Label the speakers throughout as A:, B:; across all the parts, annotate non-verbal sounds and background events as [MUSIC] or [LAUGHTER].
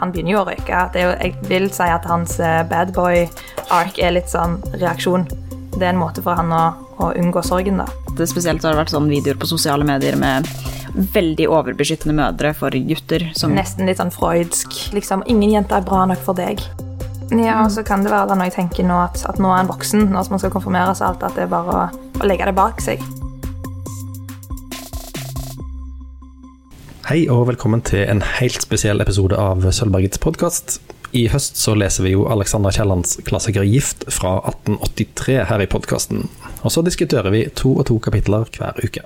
A: han begynner jo å røyke. Det jo, jeg vil si at hans eh, bad boy-ark er litt sånn reaksjon. Det er en måte for han å, å unngå sorgen, da.
B: Det spesielt har det vært sånn videoer på sosiale medier med veldig overbeskyttende mødre for gutter. Som
A: Nesten litt sånn freudsk. Liksom, ingen jenter er bra nok for deg. Ja, og så kan det være da når jeg tenker nå at, at nå er han voksen, nå som man skal konfirmeres og alt, at det er bare å, å legge det bak seg.
C: Hei og velkommen til en helt spesiell episode av Sølvbergets podkast. I høst så leser vi jo Alexander Kiellands klassiker 'Gift' fra 1883 her i podkasten. Og så diskuterer vi to og to kapitler hver uke.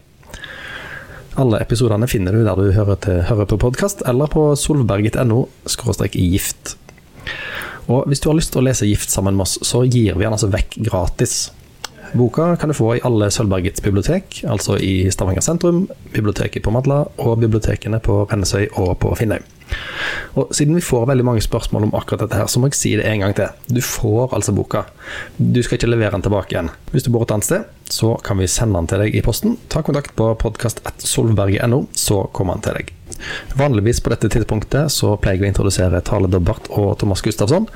C: Alle episodene finner du der du hører, til, hører på podkast, eller på solberget.no gift. Og hvis du har lyst til å lese 'Gift' sammen med oss, så gir vi den altså vekk gratis. Boka kan du få i alle Sølvbergets bibliotek, altså i Stavanger sentrum, biblioteket på Madla og bibliotekene på Rennesøy og på Finnøy. Og Siden vi får veldig mange spørsmål om akkurat dette, her, så må jeg si det en gang til. Du får altså boka. Du skal ikke levere den tilbake igjen. Hvis du bor et annet sted, så kan vi sende den til deg i posten. Ta kontakt på podkast.solberget.no, så kommer den til deg. Vanligvis på dette tidspunktet så pleier jeg å introdusere Tale Dobbert og Thomas Gustafsson,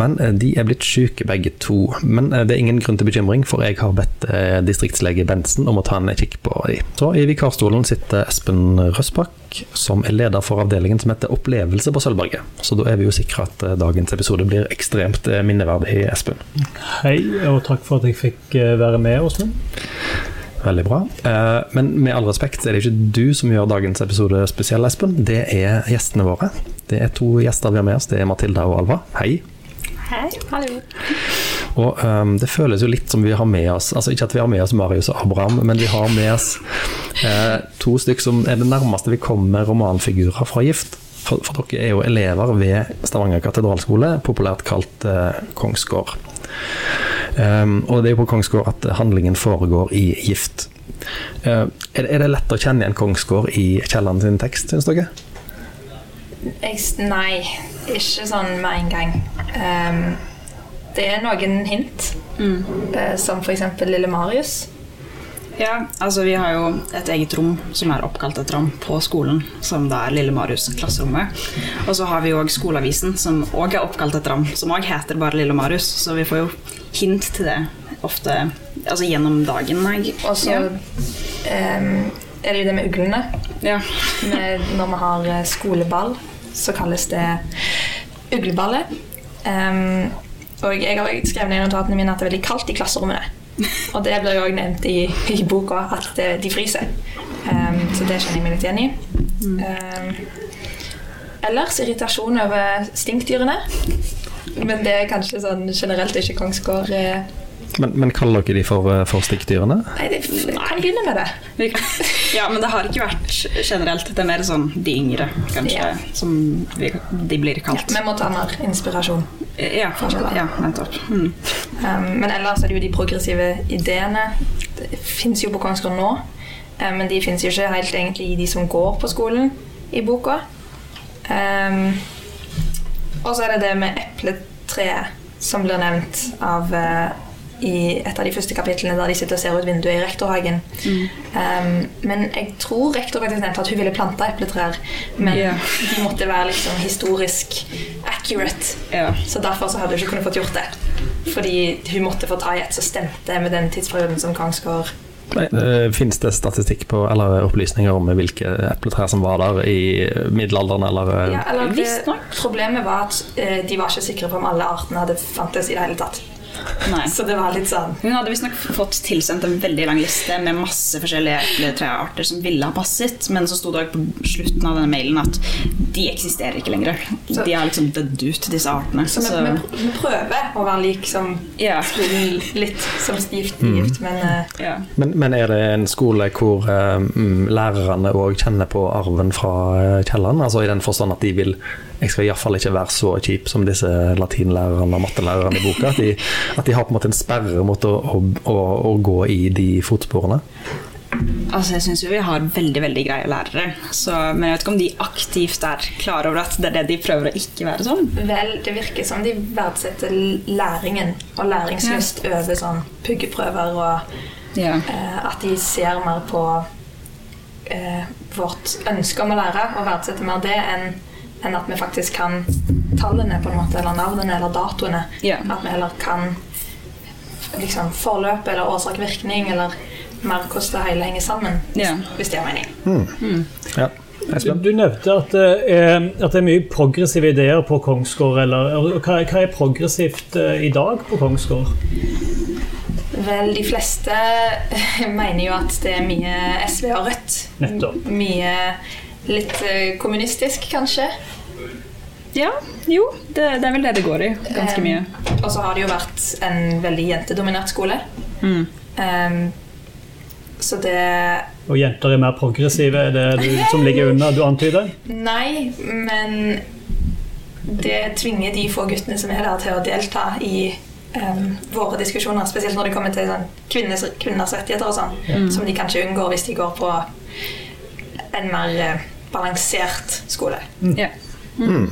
C: men eh, de er blitt syke begge to. Men eh, det er ingen grunn til bekymring, for jeg har bedt eh, distriktslege Bentsen om å ta en kikk på dem. Så i vikarstolen sitter Espen Røsbakk, som er leder for avdelingen som heter Opplevelse på Sølvberget. Så da er vi jo sikre at dagens episode blir ekstremt minneverdig, Espen.
D: Hei, og takk for at jeg fikk være med, Åsmund.
C: Veldig bra. Men med all respekt er det ikke du som gjør dagens episode spesiell, Espen. Det er gjestene våre. Det er to gjester vi har med oss. Det er Matilda og Alva. Hei.
A: Hei, hallo.
C: Og um, det føles jo litt som vi har med oss Altså ikke at vi har med oss Marius og Abraham, men vi har med oss eh, to stykker som er det nærmeste vi kommer romanfigurer fra Gift. For, for dere er jo elever ved Stavanger katedralskole, populært kalt eh, Kongsgård. Um, og det er jo på Kongsgård at handlingen foregår i Gift. Uh, er, er, det lett å kjenne igjen Kongsgård i Kielland sin tekst, syns dere?
A: Jeg, nei, ikke sånn med en gang. Um, det er noen hint, mm. uh, som f.eks. Lille Marius.
B: Ja, altså vi har jo et eget rom som er oppkalt etter ham på skolen, som da er Lille Marius klasserommet. Og så har vi òg Skoleavisen, som òg er oppkalt etter ham, som òg heter bare Lille Marius. Så vi får jo hint til det ofte altså gjennom dagen.
A: Og så ja. um, er det jo det med uglene.
B: Ja.
A: med, når vi har eh, skoleball, så kalles det ugleballet. Um, og jeg har skrevet ned i notatene mine at det er veldig kaldt i klasserommene. Og det blir òg nevnt i, i, boka, at de fryser. Um, så det kjenner jeg meg litt igjen i. Um, ellers irritasjon over stinkdyrene. Men det er kanskje sånn generelt ikke Kongsgård eh,
C: men, men, kaller dere de for, eh, for stikkdyrene?
A: Nei, det, vi kan begynne med det.
B: ja, men det har ikke vært generelt. Det er mer sånn de yngre, kanskje, ja. som vi, de blir kalt.
A: Ja, vi må ta mer inspirasjon.
B: Ja, ja nettopp. Mm.
A: Um, men ellers er det jo de progressive ideene. Det fins jo på Kongsgård nå, um, men de fins jo ikke helt egentlig i de som går på skolen i boka. Um, og så er det det med epletreet som blir nevnt av uh, i et av de første kapitlene der de sitter og ser ut vinduet i rektorhagen. Mm. Um, men jeg tror rektor faktisk nevnte at hun ville plante epletrær, men yeah. de måtte være liksom historisk accurate. Yeah. Så derfor så hadde hun ikke kunnet fått gjort det. Fordi hun måtte få ta i et som stemte med den tidsperioden som Kongsgård
C: Uh, Fins det statistikk på, eller opplysninger om hvilke epletrær som var der i middelalderen? Eller,
A: ja, eller det, Problemet var at de var ikke sikre på om alle artene hadde fantes i det hele tatt.
B: Nei.
A: Så det var litt sånn
B: Hun hadde visstnok fått tilsendt en veldig lang liste med masse forskjellige epletrearter som ville ha passet, men så sto det på slutten av denne mailen at de eksisterer ikke lenger. Så, de har liksom dødd ut, disse artene.
A: Så, så vi, prøver å være lik som ja. litt som stivt mm. gift, men, uh,
C: ja. men, men er det en skole hvor um, lærerne òg kjenner på arven fra kjelleren? Altså i den forstand at de vil jeg skal iallfall ikke være så kjip som disse latinlærerne og mattelærerne i boka. At de, at de har på en måte en sperre mot å, å, å, å gå i de fotsporene.
B: Altså, Jeg syns jo vi har veldig veldig greie lærere. Så, men jeg vet ikke om de aktivt er klar over at det er det de prøver å ikke være sånn.
A: Vel, det virker som de verdsetter læringen og læringslyst ja. over sånn puggeprøver, og ja. eh, at de ser mer på eh, vårt ønske om å lære og verdsetter mer det enn enn at vi faktisk kan tallene, på en måte, eller navnene eller datoene.
B: Ja.
A: At vi heller kan liksom, forløpet eller årsak-virkning, eller mer hvordan det hele henger sammen,
B: Ja.
A: hvis det er mening.
C: Ja.
D: Du,
C: Espen?
D: du nevnte at det, er, at det er mye progressive ideer på Kongsgård. Eller, hva, hva er progressivt eh, i dag på Kongsgård?
A: Vel, de fleste [LAUGHS] mener jo at det er mye SV og Rødt.
D: Nettopp.
A: Mye litt eh, kommunistisk, kanskje.
B: Ja, jo, det, det er vel det det går i. Ganske
A: Um,
B: mye.
A: Og så har det jo vært en veldig jentedominert skole.
B: Mm.
A: Um, så det
D: Og jenter er mer progressive, er det du, som ligger under, du antyder?
A: Nei, men det tvinger de få guttene som er der, til å delta i um, våre diskusjoner. Spesielt når det kommer til sånn, kvinners, kvinners rettigheter og sånn, som de kanskje unngår hvis de går på en mer eh, balansert skole.
B: Ja.
C: Eh,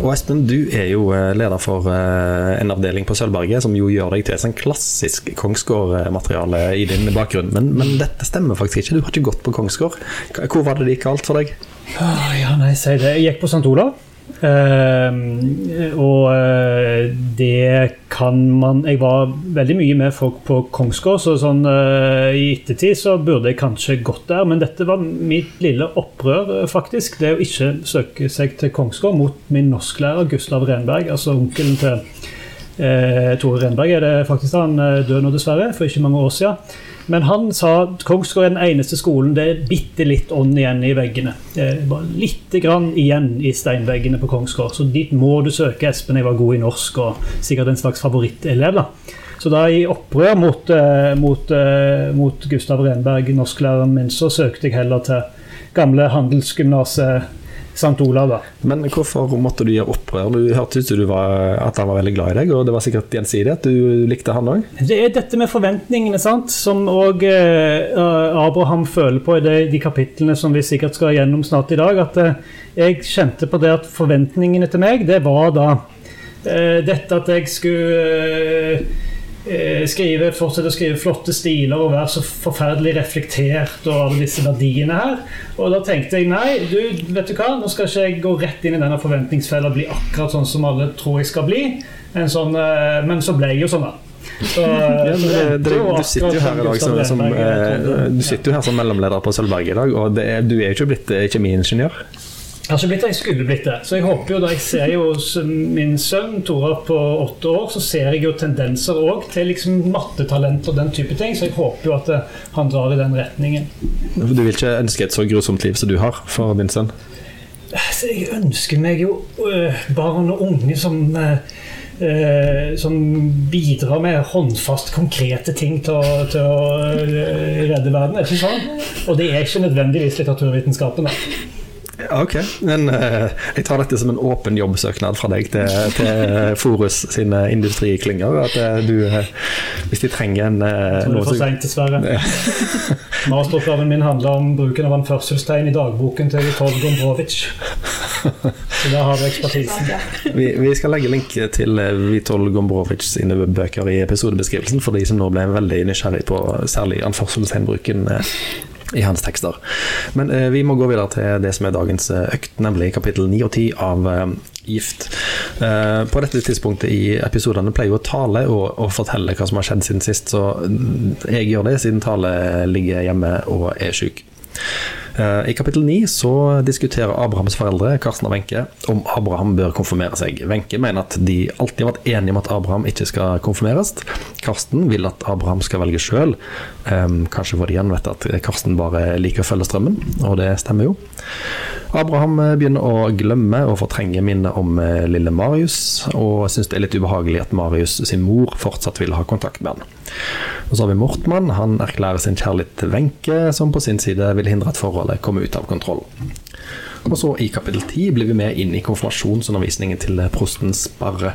C: og Espen, du er jo eh, leder for eh, en avdeling på Sølvberget som jo gjør deg til sånn klassisk Kongsgård-materiale i din bakgrunn. Men, men dette stemmer faktisk ikke. Du har ikke gått på Kongsgård. Hvor var det det gikk alt for deg?
D: Ah, ja, nei, si det. Jeg gikk på St. Olav. Ehm, og eh, det kan man Jeg var veldig mye med folk på Kongsgård, så sånn eh, i ettertid så burde jeg kanskje gått der. Men dette var mitt lille opprør, faktisk. Det å ikke søke seg til Kongsgård mot min norsklærer Gustav Renberg, altså onkelen til eh, Tore Renberg. Er det faktisk han død nå, dessverre, for ikke mange år siden. Men han sa at Kongsgård er den eneste skolen det er bitte litt ånd igjen i veggene. Det er bare lite grann igjen i steinveggene på Kongsgård. Så dit må du søke. Espen, jeg var god i norsk og sikkert en slags favorittelev. da. Så da i opprør mot, eh, mot, eh, mot Gustav Renberg, norsklæreren min, så søkte jeg heller til gamle handelsgymnaset St. Olav. da.
C: Men hvorfor måtte du gjøre opprør? Du hørte ut som du var, at han var veldig glad i deg, og det var sikkert gjensidig at du likte han òg?
D: Det er dette med forventningene, sant? som òg eh, Abraham føler på i de, de kapitlene som vi sikkert skal gjennom snart i dag. At eh, jeg kjente på det at forventningene til meg, det var da eh, dette at jeg skulle eh, eh, skrive, fortsette å skrive flotte stiler og være så forferdelig reflektert og alle disse verdiene her. Og da tenkte jeg nei, du, vet du hva, nå skal ikke jeg gå rett inn i denne forventningsfella og bli akkurat sånn som alle tror jeg skal bli. En sånn, eh, men så ble jeg jo sånn, da. Så, [LAUGHS]
C: Ja, det, det, du sitter jo her i dag
D: Gustav
C: som, eh. Du sitter jo her som mellomleder på Sølvberget i dag, og det, du er jo ikke blitt eh, kjemiingeniør.
D: Jeg har ikke blitt det jeg skulle blitt det. Så jeg håper jo da jeg ser jo hos min sønn Tora på åtte år, så ser jeg jo tendenser òg til liksom mattetalent og den type ting. Så jeg håper jo at eh, han drar i den retningen.
C: Du vil ikke ønske et så grusomt liv som du har for din sønn?
D: Så jeg ønsker meg jo øh, barn og unge som øh, øh, som bidrar med håndfast, konkrete ting til å, til å redde verden. Er det ikke sånn? Og det er ikke nødvendigvis litteraturvitenskapen. da.
C: Ok, men uh, jeg tar dette som en åpen jobbsøknad fra deg til, til Forus sine industriklynger. At uh, du, uh, hvis de trenger en uh,
D: Jeg tror det er for seint, dessverre. [LAUGHS] Masteroppgaven min handler om bruken av anførselstegn i dagboken til Vitol Gombrovic. Så der har du ekspertisen.
C: vi, vi skal legge link til Vitol Gombrovic sine bøker i episodebeskrivelsen for de som nå ble veldig nysgjerrig på særlig anførselstegnbruken eh, i hans tekster. Men eh, vi må gå videre til det som er dagens eh, økt, nemlig kapittel 9 og 10 av eh, Gift. Eh, på dette tidspunktet i episodene pleier jo å tale og, og fortelle hva som har skjedd siden sist, så mm, jeg gjør det siden Tale ligger hjemme og er syk. Eh, I kapittel 9 så diskuterer Abrahams foreldre, Karsten og Wenche, om Abraham bør konfirmere seg. Wenche mener at de alltid har vært enige om at Abraham ikke skal konfirmeres. Karsten vil at Abraham skal velge sjøl, kanskje får de igjen vite at Karsten bare liker å følge strømmen, og det stemmer jo. Abraham eh, begynner å glemme og fortrenge minnet om eh, lille Marius, og syns det er litt ubehagelig at Marius sin mor fortsatt vil ha kontakt med han. Og så har vi Mortmann. Han erklærer sin kjærlighet til Wenche, som på sin side vil hindre at forholdet kommer ut av kontroll. Og så i kapittel 10 blir vi med inn i konfirmasjonsundervisningen til prosten Sparre.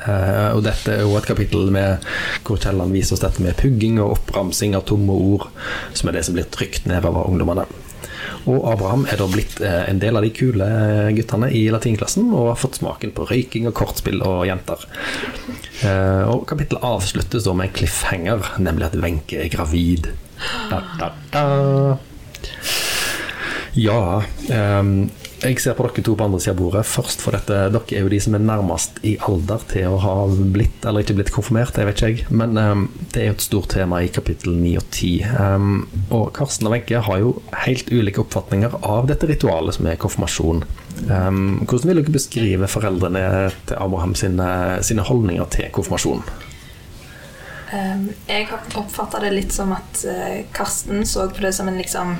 C: Uh, og dette er jo et kapittel med hvor Kielland viser oss dette med pugging og oppramsing av tomme ord, som er det som blir trykt nedover ungdommene. Og Abraham er da blitt eh, en del av de kule guttene i latinklassen og har fått smaken på røyking og kortspill og jenter. Eh, og kapittelet avsluttes da med en cliffhanger, nemlig at Wenche er gravid. Da, da, da. Ja ehm, Jeg ser på dere to på andre siden av bordet. Først for dette, Dere er jo de som er nærmest i alder til å ha blitt eller ikke blitt konfirmert. det vet ikke jeg. Men um, det er jo et stort tema i kapittel 9 og 10. Um, og Karsten og Wenche har jo helt ulike oppfatninger av dette ritualet som er konfirmasjon. Um, hvordan vil dere beskrive foreldrene til Abraham sine, sine holdninger til konfirmasjon?
A: Jeg oppfatta det litt som at uh, Karsten så på det som en liksom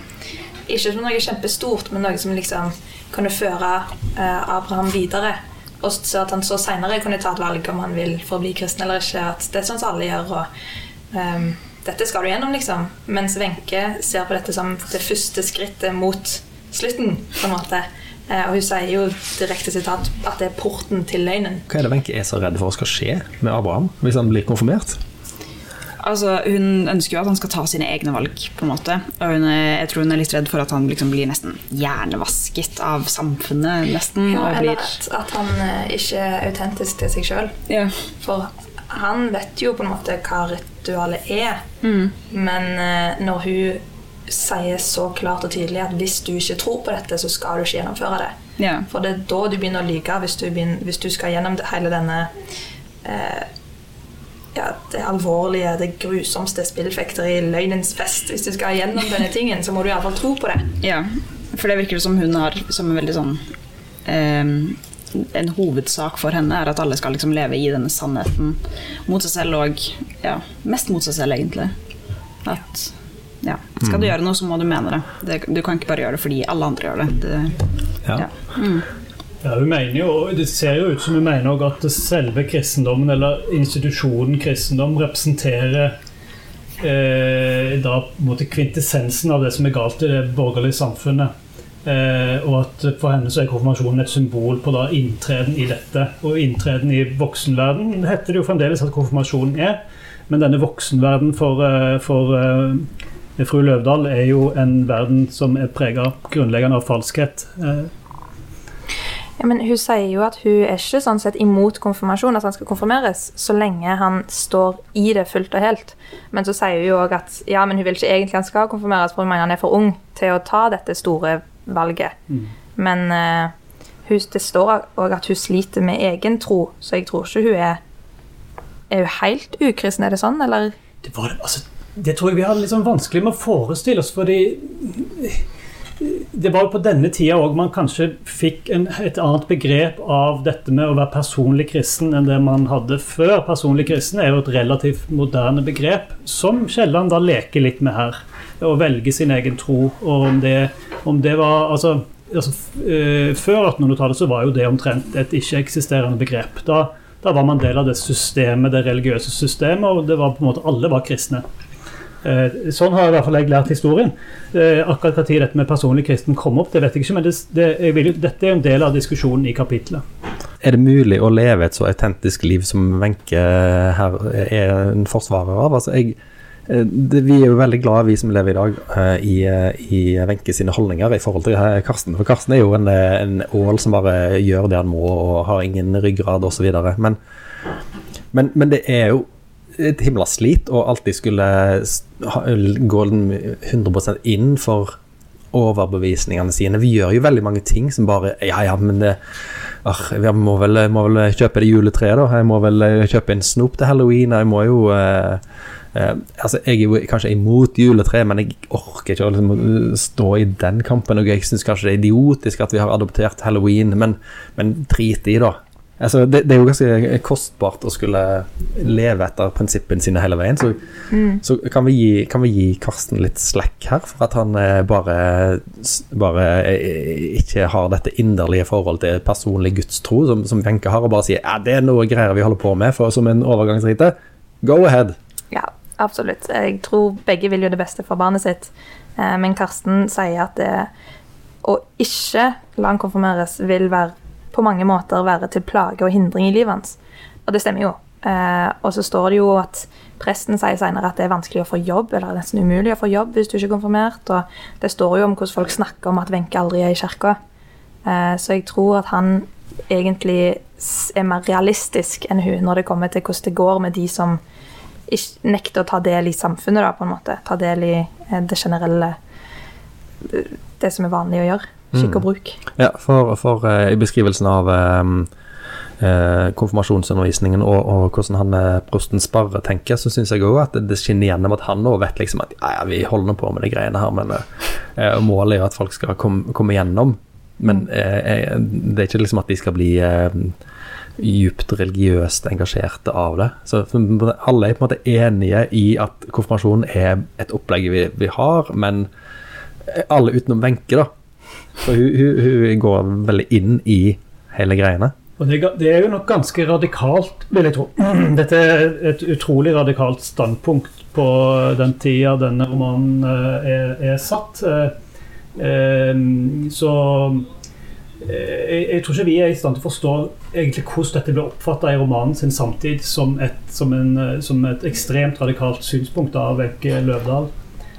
A: Ikke som noe kjempestort, men noe som liksom kunne føre uh, Abraham videre. Og så at han så seinere kunne ta et valg om han vil forbli kristen eller ikke. At det er sånn som alle gjør. og um, dette skal du gjennom, liksom. Mens Wenche ser på dette som det første skrittet mot slutten. på en måte. Uh, og hun sier jo direkte sitat at det er porten til løgnen.
C: Hva er det Wenche er så redd for skal skje med Abraham hvis han blir konfirmert?
B: Altså, hun ønsker jo at han skal ta sine egne valg, på en måte. Og hun jeg tror hun er litt redd for at han liksom blir nesten hjernevasket av samfunnet, nesten.
A: Ja, eller
B: blir
A: at, at han eh, ikke er autentisk til seg sjøl.
B: ja.
A: For han vet jo på en måte hva ritualet er.
B: Mm.
A: Men eh, når hun sier så klart og tydelig at hvis du ikke tror på dette, så skal du ikke gjennomføre det.
B: ja.
A: For det er da du begynner å lyve, hvis hvis du skal gjennom hele denne eh, ja, det alvorlige, det grusomste spillfekteri, løgnens fest. Hvis du skal gjennom denne tingen, så må du iallfall tro på det.
B: Ja, for det virker som hun har som en veldig sånn ehm, En hovedsak for henne er at alle skal liksom leve i denne sannheten mot seg selv og ja, mest mot seg selv, egentlig. At ja, skal du gjøre noe, så må du mene det. det. Du kan ikke bare gjøre det fordi alle andre gjør det. det
C: Ja.
B: ja. Mm.
D: Ja, hun mener jo, Det ser jo ut som hun mener også at selve kristendommen, eller institusjonen kristendom, representerer eh, da på en måte kvintessensen av det som er galt i det borgerlige samfunnet. Eh, og at for henne så er konfirmasjonen et symbol på da inntreden i dette. Og inntreden i voksenverden heter det jo fremdeles at konfirmasjonen er. Men denne voksenverden for, eh, for eh, fru Løvdahl er jo en verden som er prega grunnleggende av falskhet. Eh,
A: Ja, men Hun sier jo at hun er ikke sånn sett imot konfirmasjon, at han skal konfirmeres, så lenge han står i det fullt og helt. Men så sier hun jo òg at ja, men hun vil ikke egentlig han skal konfirmeres, for hun mener han er for ung til å ta dette store valget. Men uh, hun, det står òg at hun sliter med egen tro, så jeg tror ikke hun er Er hun helt ukristen, er det sånn, eller?
D: Det, var, altså, det tror jeg vi har litt sånn vanskelig med å forestille oss, fordi det var jo på denne tida òg man kanskje fikk en, et annet begrep av dette med å være personlig kristen enn det man hadde før. Personlig kristen er jo et relativt moderne begrep, som Kielland da leker litt med her. Å velge sin egen tro. Og om det, om det var altså, altså, eh, Før 1800-tallet så var jo det omtrent et ikke-eksisterende begrep. Da, da var man del av det systemet, det religiøse systemet, og det var på en måte alle var kristne. Eh, Sånn har i hvert fall jeg lært historien. Eh, Akkurat når dette med personlig kristen kom opp, det vet jeg ikke, men det, det, jeg vil, dette er en del av diskusjonen i kapitlet.
C: Er det mulig å leve et så autentisk liv som Wenche her er en forsvarer av? Altså, jeg, eh, det, vi er jo veldig glade, vi som lever i dag, eh, i, eh, i Wenche sine holdninger i forhold til eh, Karsten. For Karsten er jo en, eh, en ål som bare gjør det han må og har ingen ryggrad osv. Men, men, men det er jo et himla slit å alltid skulle gå 100 inn for overbevisningene sine. Vi gjør jo veldig mange ting som bare Ja, ja, men det ar, Jeg må vel, må vel kjøpe det juletreet, da. Jeg må vel eh, kjøpe en snop til halloween. Jeg må jo eh, eh, Altså, jeg er jo kanskje imot juletre, men jeg orker ikke å liksom, stå i den kampen. Og jeg syns kanskje det er idiotisk at vi har adoptert halloween, men, men drit i, da. Altså, det, det er jo ganske kostbart å skulle leve etter prinsippene sine hele veien. Så, så kan, vi gi, kan vi gi Karsten litt slack her, for at han eh, bare, bare eh, ikke har dette inderlige forhold til personlig gudstro som, som Wenche har, og bare sier ja, det er noe greier vi holder på med for, som en overgangsrite. Go ahead.
A: Ja, absolutt. Jeg tror begge vil jo det beste for barnet sitt. Eh, Men Karsten sier at det å ikke la han konfirmeres vil være, på mange måter være til plage og hindring i livet hans. Og det stemmer jo. Eh, og så står det jo at presten sier senere at det er vanskelig å få jobb, eller nesten umulig å få jobb hvis du ikke er konfirmert. Og det står jo om hvordan folk snakker om at Wenche aldri er i kirka. Eh, så jeg tror at han egentlig er mer realistisk enn hun når det kommer til hvordan det går med de som nekter å ta del i samfunnet, da, på en måte. Ta del i eh, det generelle eh, Det som er vanlig å gjøre. Skikk og bruk.
C: Ja, for, for uh, i beskrivelsen av um, uh, konfirmasjonsundervisningen og, og hvordan han med prosten Sparre tenker, så syns jeg òg at det, det skinner gjennom at han òg vet liksom at ja, ja, vi holder på med de greiene her, men uh, målet er at folk skal komme, komme gjennom. Men eh, det er ikke liksom at de skal bli djupt religiøst engasjerte av det. Så alle er på en måte enige i at konfirmasjonen er et opplegg vi, vi har, men alle utenom Wenche, da. For hun, hun, hun går veldig inn i hele greiene.
D: Og det, det er jo nok ganske radikalt, vil jeg tro. [CLEARS THROAT] Dette er et utrolig radikalt standpunkt på den tida denne romanen eh, er, er satt. Eh, eh, Så jeg, jeg tror ikke vi er i stand til å forstå egentlig hvordan dette ble oppfatta i romanen sin samtid som et, som, en, som et ekstremt radikalt synspunkt av Wenche Løvdahl.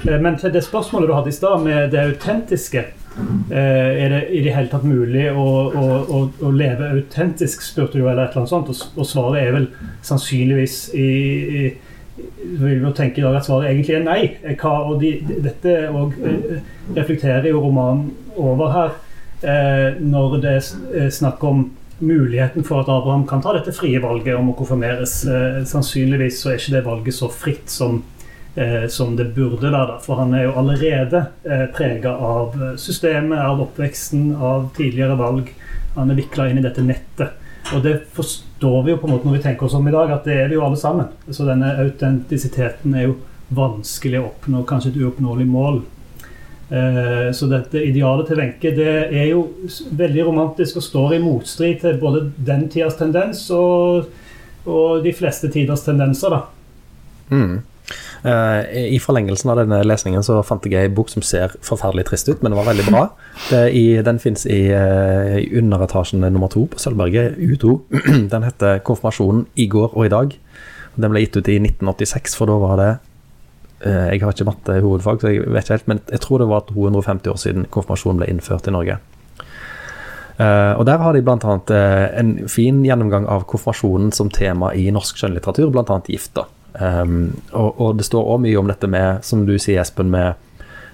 D: Men til det spørsmålet du hadde i stad, med det autentiske. Eh, er det i det hele tatt mulig å, å, å, å leve autentisk, spurte du, eller et eller annet sånt? Og, svaret er vel sannsynligvis i, i vil vi jo tenke i dag at svaret egentlig er nei. Eh, Hva, og de, de, dette og, eh, reflekterer jo romanen over her. Når det er snakk om muligheten for at Abraham kan ta dette frie valget om å konfirmeres. Sannsynligvis så er ikke det valget så fritt som eh, som det burde da, For han er jo allerede eh, prega av eh, systemet, av oppveksten, av tidligere valg. Han er vikla inn i dette nettet. Og det forstår vi jo på en måte når vi tenker oss om i dag, at det er vi jo alle sammen. Så denne autentisiteten er jo vanskelig å oppnå, kanskje et uoppnåelig mål. Eh, Så dette idealet til Wenche det er jo veldig romantisk og står i motstrid til både den tidas tendens og, og de fleste tiders tendenser. da.
C: Mm. Eh, I forlengelsen av denne lesningen så fant jeg ei bok som ser forferdelig trist ut, men den var veldig bra. [LAUGHS] Det i, den fins i, eh, i underetasjen nummer to på Sølvberget, U2. [CLEARS THROAT] Den heter 'Konfirmasjonen i går og i dag'. Den ble gitt ut i 1986, for da var det eh, Jeg har ikke matte i hovedfag, så jeg vet ikke helt, men jeg tror det var 250 år siden konfirmasjonen ble innført i Norge. Uh, og Der har de bl.a. Uh, en fin gjennomgang av konfirmasjonen som tema i norsk skjønnlitteratur, bl.a. gift. da. Um, og, og det står òg mye om dette med, som du sier, Espen, med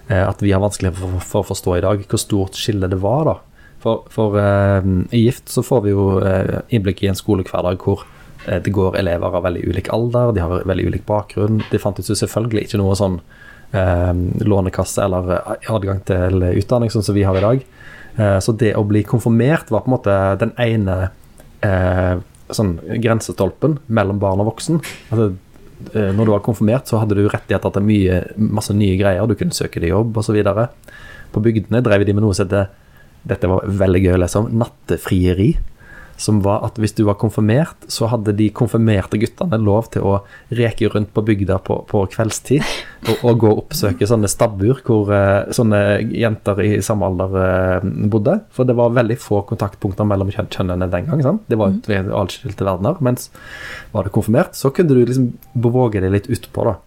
C: eh, at vi har vanskelig for, for å forstå i dag hvor stort skille det var. da. For, for eh, i Gift så får vi jo eh, innblikk i en skolehverdag hvor eh, det går elever av veldig ulik alder, de har veldig ulik bakgrunn. Det fantes jo selvfølgelig ikke noe sånn eh, lånekasse eller eh, adgang til utdanning sånn som vi har i dag. Eh, så det å bli konfirmert var på en måte den ene sånn grensestolpen mellom barn og voksen. Altså, når du var konfirmert, så hadde du rettigheter til mye, masse nye greier. Du kunne søke deg jobb osv. På bygdene drev de med noe som heter dette var veldig gøy å lese om, nattefrieri. Som var at hvis du var konfirmert, så hadde de konfirmerte guttene lov til å reke rundt på bygda på, på kveldstid og, og gå og oppsøke sånne stabbur hvor eh, sånne jenter i samme alder eh, bodde. For det var veldig få kontaktpunkter mellom kjønnene den gang. Sant? Det var jo atskilte verdener. Mens var du konfirmert, så kunne du liksom bevåge deg litt utpå, da.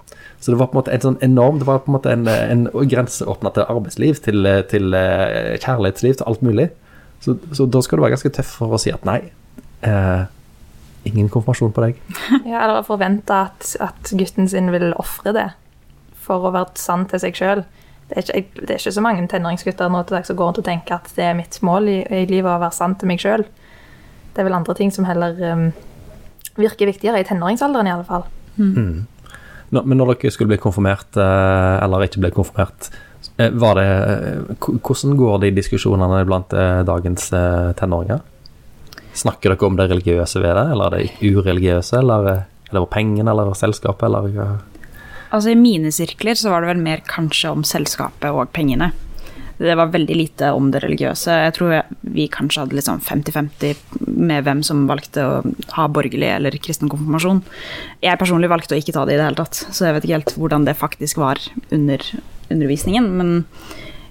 C: Så det var på en måte en sånn enorm Det var på en måte en, en grenseåpner til arbeidsliv, til, til eh, kjærlighetsliv, til alt mulig. Så, så da skal du være ganske tøff for å si at nei, eh, ingen konfirmasjon på deg. [LAUGHS]
A: Ja, eller forvente at, at gutten sin vil ofre det for å være sann til seg sjøl. Det, er ikke- det er ikke så mange tenåringsgutter nå til dags som går rundt og tenker at det er mitt mål i, i livet å være sann til meg sjøl. Det er vel andre ting som heller um, virker viktigere i tenåringsalderen, i alle fall.
C: Nå, men når dere skulle bli konfirmert, eh, eller ikke ble konfirmert, var det, eh, hvordan går de diskusjonene blant eh, dagens eh, tenåringer? Snakker dere om det religiøse ved det, eller er det ureligiøse, eller eh, er det pengene eller selskapet, eller?
B: Altså I mine sirkler så var det vel mer kanskje om selskapet og pengene. Det var veldig lite om det religiøse. Jeg tror vi kanskje hadde litt sånn 50-50 med hvem som valgte å ha borgerlig eller kristen konfirmasjon. Jeg personlig valgte å ikke ta det i det hele tatt, så jeg vet ikke helt hvordan det faktisk var under undervisningen. Men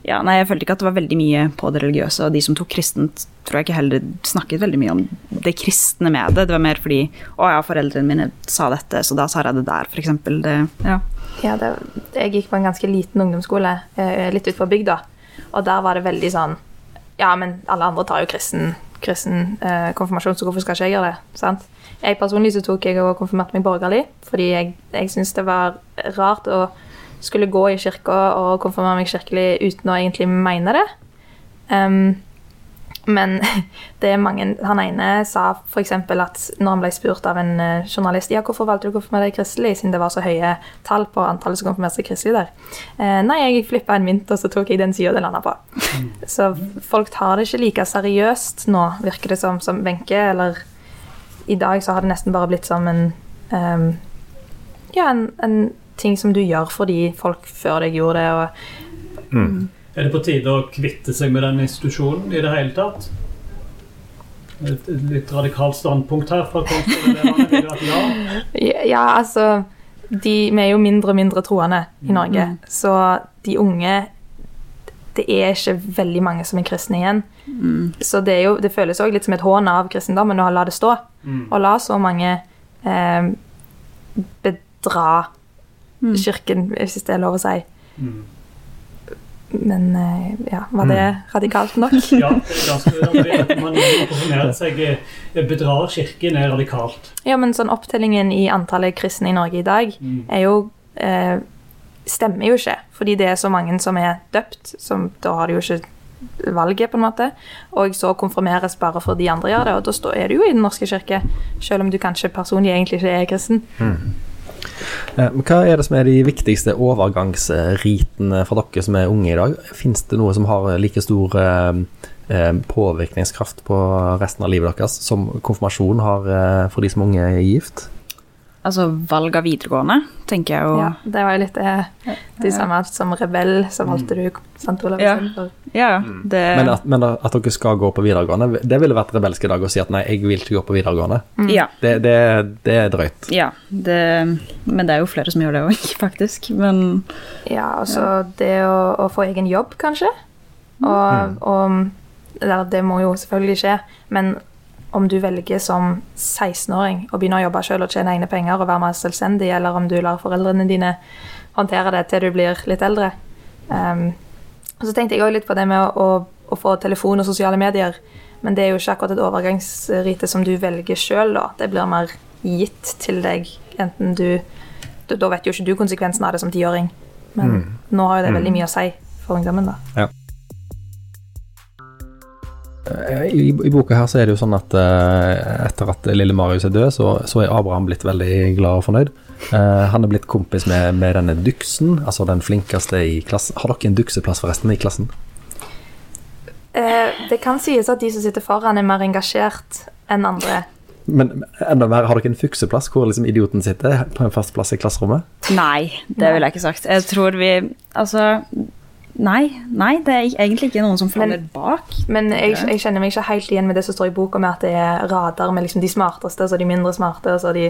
B: ja, nei, jeg følte ikke at det var veldig mye på det religiøse, og de som tok kristent, tror jeg ikke heller snakket veldig mye om det kristne med det. Det var mer fordi å ja, foreldrene mine sa dette, så da sa jeg det der, f.eks. Det, ja.
A: Ja, det, jeg gikk på en ganske liten ungdomsskole eh, litt utenfor bygda. Og der var det veldig sånn Ja, men alle andre tar jo kristen, kristen eh, konfirmasjon, så hvorfor skal ikke jeg gjøre det? Sant? Jeg personlig så tok jeg og konfirmerte meg borgerlig, fordi jeg, jeg syntes det var rart å skulle gå i kirka og konfirmere meg kirkelig uten å egentlig mene det. Um, men [LAUGHS] det er mange Han ene sa f.eks. at når han ble spurt av en eh, journalist ja, hvorfor valgte du å konfirmere deg kristelig, siden det var så høye tall på antallet som konfirmerte seg kristelig der. Eh, nei, jeg flippa en mynt, og så tok jeg den sida det landa på. [LAUGHS] Så folk tar det ikke like seriøst nå, virker det som, som Wenche, eller i dag så har det nesten bare blitt som en um, Ja, en, en ting som du gjør fordi folk før deg gjorde det, og
D: Er det på tide å kvitte seg med den institusjonen i det hele tatt? Et et litt radikalt standpunkt her fra at [LAUGHS] ja?
A: Ja, altså de, Vi er jo mindre og mindre troende i Norge, så de unge Det er ikke veldig mange som er kristne igjen. Så det, er jo, det føles òg litt som et hån av kristendommen å la det stå. Og la så mange eh, bedra kirken, hvis det er lov å si.
D: Mm.
A: Men eh, ja, var det radikalt nok? [LAUGHS]
D: Ja, det ganske man konfirmerer seg eh, bedrar kirken er radikalt.
A: Ja, men sånn opptellingen i antallet kristne i Norge i dag
D: Mm.
A: er jo eh, Stemmer jo ikke, fordi det er så mange som er døpt, som da har de jo ikke valget, på en måte. Og så konfirmeres bare for de andre gjør det, og da er du jo i Den norske kirke, selv om du kanskje personlig egentlig ikke er kristen.
C: Men Hva er det som er de viktigste overgangsritene for dere som er unge i dag? Fins det noe som har like stor eh, eh, påvirkningskraft på resten av livet deres som konfirmasjon har eh, for de som unge er gift?
B: Altså valg av videregående, tenker jeg jo.
A: Ja, det var jo litt det, de samme som rebell, så valgte du Sant Olav
B: Ja. Ja, det
C: Men at, men at dere skal gå på videregående, det ville vært rebelsk i dag å si at nei, jeg vil ikke gå på videregående.
B: Ja.
C: Det, det, det er drøyt.
B: ja det, men det er jo flere som gjør det òg, [LAUGHS] faktisk. Men
A: Ja, altså det å, å få egen jobb, kanskje. Og, og eller, det må jo selvfølgelig skje, men om du velger som 16-åring å begynne å jobbe selv og tjene egne penger og være mer selvstendig, eller om du lar foreldrene dine håndtere det til du blir litt eldre. Um, så tenkte jeg også litt på det med å, å, å få telefon og sosiale medier. Men det er jo ikke akkurat et overgangsrite som du velger sjøl, da. Det blir mer gitt til deg, enten du Da vet jo ikke du konsekvensen av det som tiåring, men nå har jo det veldig mye å si for ungdommen, da.
C: Eh, I, I boka her så er det jo sånn at uh, etter at lille Marius er død, så, så er Abraham blitt veldig glad og fornøyd. Uh, han er blitt kompis med, med denne duksen, altså den flinkeste i klassen. Har dere en dukseplass forresten i klassen?
A: Uh, det kan sies at de som sitter foran, er mer engasjert enn andre.
C: Men enda mer, har dere en fukseplass hvor liksom idioten sitter på en fast plass i klasserommet?
B: nei, det ville jeg ikke sagt. Jeg tror vi Altså Nei, nei, det er egentlig ikke noen som faller bak.
A: Men jeg, jeg kjenner meg ikke helt igjen med det som står i boka, med at det er radar med liksom de smarteste, så de mindre smarte, og så de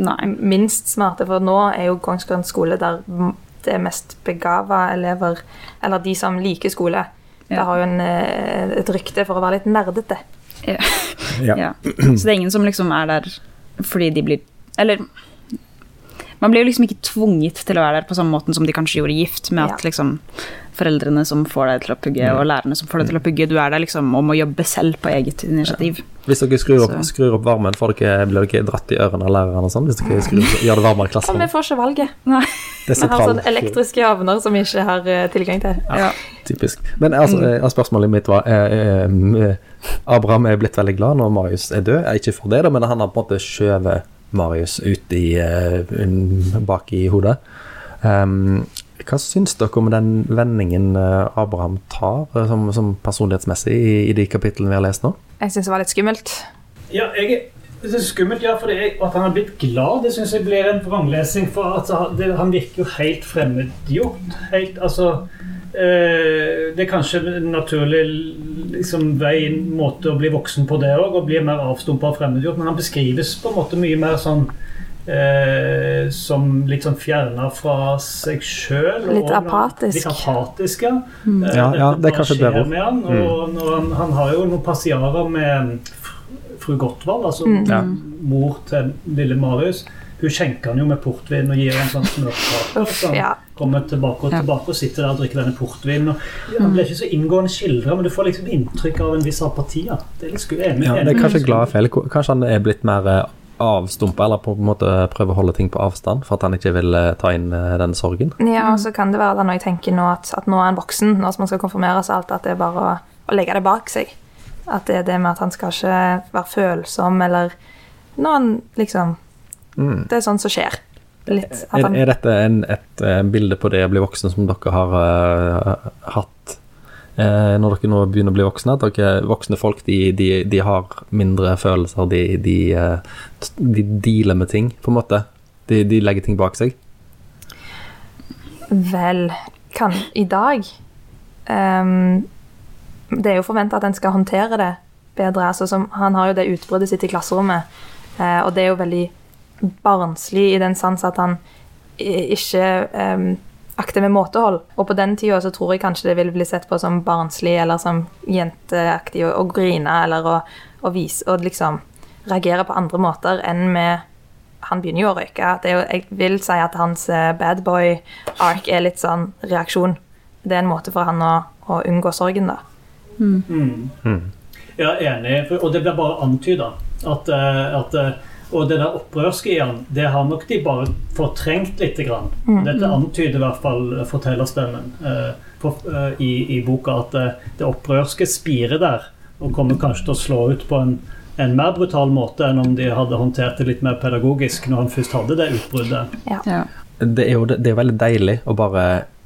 B: Nei.
A: minst smarte. For nå er jo Kongsgården skole der det er mest begava elever, eller de som liker skole. Det har jo en, eh, et rykte for å være litt nerdete.
B: Ja.
C: Ja.
B: Ja. Så det er ingen som liksom er der fordi de blir Eller man blir jo liksom ikke tvunget til å være der på samme måten som de kanskje gjorde gift, med at
A: Ja.
B: liksom foreldrene som får deg til å pugge, og lærerne som får deg til å pugge, du er der liksom om å jobbe selv på eget initiativ.
C: Hvis dere skrur opp, skrur opp varmen, får dere, blir dere dratt i ørene av lærerne og sånn? Hvis dere skrur, [LAUGHS] gjør det varmere i
A: Og vi får ikke valget.
B: Nei.
C: Det er
A: Vi har
C: sentral-
A: sånn elektriske ovner som vi ikke har eh, tilgang til.
B: Ja.
C: Typisk. Men altså, eh, spørsmålet mitt var eh, eh, Abraham er blitt veldig glad når Marius er død. Er ikke for det, da, men han har på en måte skjøvet Marius ut i, eh, bak i hodet. Um, hva syns dere om den vendingen eh, Abraham tar eh, som, som personlighetsmessig i, i de kapitlene vi har lest nå?
A: Jeg syns det var litt skummelt.
D: Ja, jeg, det er skummelt, ja, for det, at han har blitt glad, det syns jeg blir en vranglesing. For altså, han- det, han virker jo helt fremmedgjort. Helt, altså Det er kanskje en naturlig liksom, vei, måte å bli voksen på det òg, og bli mer avstumpa og fremmedgjort, men han beskrives på en måte mye mer sånn Eh, som litt sånn fjerna fra seg sjøl.
A: Litt apatisk.
D: Litt apatisk, ja. Eh,
C: Ja, ja, det er kanskje bedre
D: med han, og når han, han har jo noen passiarer med fru Gottwald, altså
C: mm.
D: mor til lille Marius. Hun skjenker han jo med portvin og gir en sånn smørkake.
A: Uff, ja.
D: Kommer tilbake og tilbake og sitter der og drikker denne portvinen. Og han blir ikke så inngående skildra, men du får liksom inntrykk av en viss apati. Ja. Det er litt sku enig.
C: Ja, det er kanskje glad feil. Kanskje han er blitt mer eh, avstumpa, eller på en måte prøver å holde ting på avstand for at han ikke vil eh, ta inn eh, den sorgen.
A: Ja, og så kan det være da når jeg tenker nå at, at nå er han voksen, nå som han skal konfirmere seg alt, at det er bare å å legge det bak seg. At det er det med at han skal ikke være følsom, eller når han liksom
C: Mm.
A: Det er sånn som skjer. Litt
C: Er, er dette en, et eh, bilde på det å bli voksen som dere har uh, hatt uh, når dere nå begynner å bli voksne? At dere voksne folk de, de, de har mindre følelser, de, de, uh, de dealer med ting, på en måte? De, de legger ting bak seg?
A: vel kan i dag um, Det er jo forventa at en skal håndtere det bedre. Altså, som, han har jo det utbruddet sitt i klasserommet, eh, og det er jo veldig barnslig i den sans at han ikke um, akter med måtehold. Og på den tida så tror jeg kanskje det ville bli sett på som barnslig eller som jenteaktig å, grine eller å, å vise og liksom reagere på andre måter enn med han begynner jo å røyke. Det er jo, jeg vil si at hans eh, bad boy-ark er litt sånn reaksjon. Det er en måte for han å, å unngå sorgen, da.
D: Mm. Ja, enig. For- Og det blir bare antyda. At, eh, at, eh, og det der opprørske i han, det har nok de bare fortrengt litt. Grann. Dette antyder i hvert fall fortellerstemmen eh, for, eh, i, i boka. At eh, det opprørske spirer der, og kommer kanskje til å slå ut på en, en mer brutal måte enn om de hadde håndtert det litt mer pedagogisk når han først hadde det utbruddet.
B: Ja.
C: Det er jo det, det er veldig deilig å bare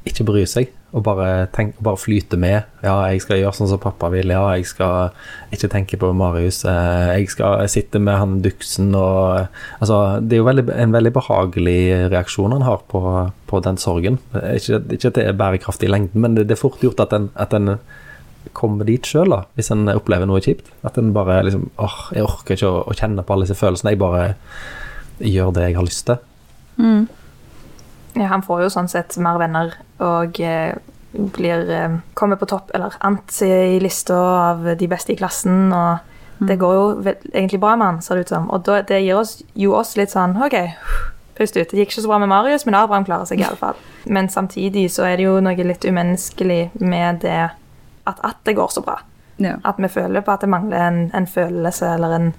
C: ikke bry seg, og bare, tenk, bare flyte med. Ja, jeg skal gjøre sånn som pappa vil. Ja, jeg skal ikke tenke på Marius. eh, Jeg skal sitte med han duksen og Altså, det er jo veldig, en veldig behagelig reaksjon han har på, på den sorgen. Ikke, ikke at det er bærekraftig i lengden, men det, det er fort gjort at en, at en kommer dit sjøl, hvis en opplever noe kjipt. At en bare liksom åh, jeg orker ikke å, å kjenne på alle disse følelsene. Jeg bare gjør det jeg har lyst til.
A: Ja, han får jo sånn sett mer venner og eh, blir eh, kommer på topp, eller ant i lista av de beste i klassen. og Det går jo egentlig bra med han, ser det ut som. Og da, det gir oss, jo oss litt sånn OK, pust ut. Det gikk ikke så bra med Marius, men Abraham klarer seg iallfall. Men samtidig så er det jo noe litt umenneskelig med det at, at det går så bra.
B: Ja.
A: At vi føler på at det mangler en, en følelse eller en,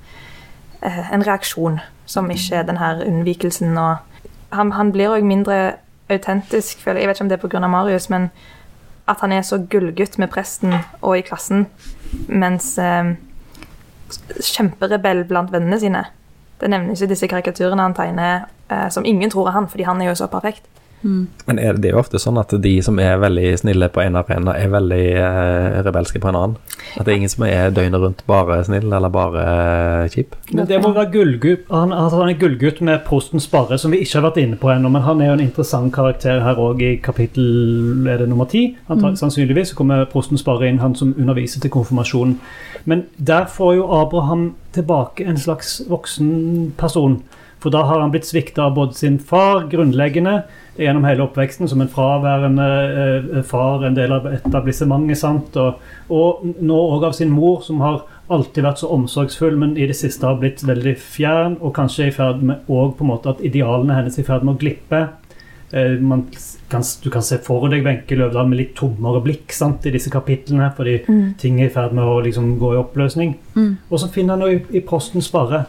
A: eh, en reaksjon som ikke er den her unnvikelsen. og Han, han blir òg mindre autentisk, føler jeg. Jeg vet ikke om det er pga. Marius, men at han er så gullgutt med presten og i klassen, mens eh, kjemperebell blant vennene sine. Det nevnes jo disse karikaturene han tegner, eh, som ingen tror er han, fordi han er jo så perfekt.
C: Men er det, det er jo ofte sånn at de som er veldig snille på en arena, er veldig eh, rebelske på en annen. At det er ingen som er døgnet rundt bare snill eller bare eh, kjip.
D: Men det må være gullgutt. Han, altså han er gullgutt med prosten Sparre, som vi ikke har vært inne på ennå. Men han er jo en interessant karakter her òg i kapittel er det nummer ti. Antag- Sannsynligvis så kommer prosten Sparre inn, han som underviser til konfirmasjonen. Men der får jo Abraham tilbake en slags voksen person. For da har han blitt svikta av både sin far, grunnleggende, gjennom hele oppveksten, som en fraværende eh, far, en del av etablissementet, sant? Og, og nå òg av sin mor, som har alltid vært så omsorgsfull, men i det siste har blitt veldig fjern, og kanskje i ferd med også på en måte at idealene hennes er i ferd med å glippe. Eh, man kan, du kan se for deg Wenche Løvdahl med litt tommere blikk sant, i disse kapitlene, fordi ting er i ferd med å liksom, gå i oppløsning. Og så finner han i, i Posten spare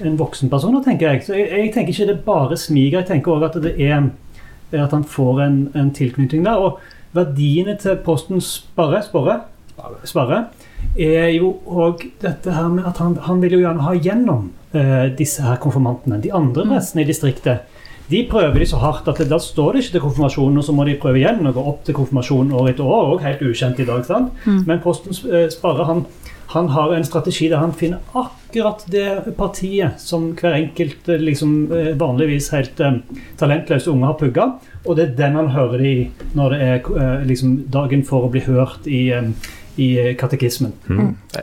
D: en voksen person, tenker jeg. Så jeg, jeg tenker ikke det er bare smiger, jeg tenker òg at det er at han får en, en tilknytning der. Og verdiene til Posten Sparre, Sparre, Sparre er jo òg dette her med at han, han vil jo gjerne ha gjennom eh, disse her konfirmantene. De andre prestene i distriktet de prøver de så hardt at da står det ikke til konfirmasjonen, og så må de prøve igjen og gå opp til konfirmasjonen år etter år. Også helt ukjent i dag. sant? Men Posten eh, Sparre han, han har en strategi der han finner akkurat det partiet som hver enkelt eh, liksom, eh, vanligvis helt eh, talentløse unge har pugga. Og det er den han hører det i når det er eh, liksom, dagen for å bli hørt i, eh, i katekismen.